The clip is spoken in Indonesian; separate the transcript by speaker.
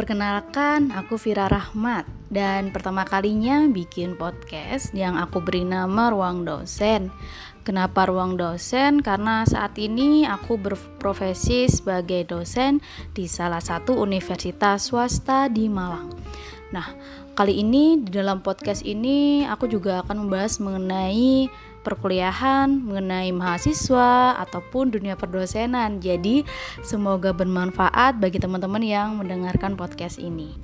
Speaker 1: Perkenalkan, aku Vira Rahmat dan pertama kalinya bikin podcast yang aku beri nama Ruang Dosen. Kenapa Ruang Dosen? Karena saat ini aku berprofesi sebagai dosen di salah satu universitas swasta di Malang. Nah, kali ini di dalam podcast ini aku juga akan membahas mengenai perkuliahan, mengenai mahasiswa ataupun dunia perdosenan. Jadi, semoga bermanfaat bagi teman-teman yang mendengarkan podcast ini.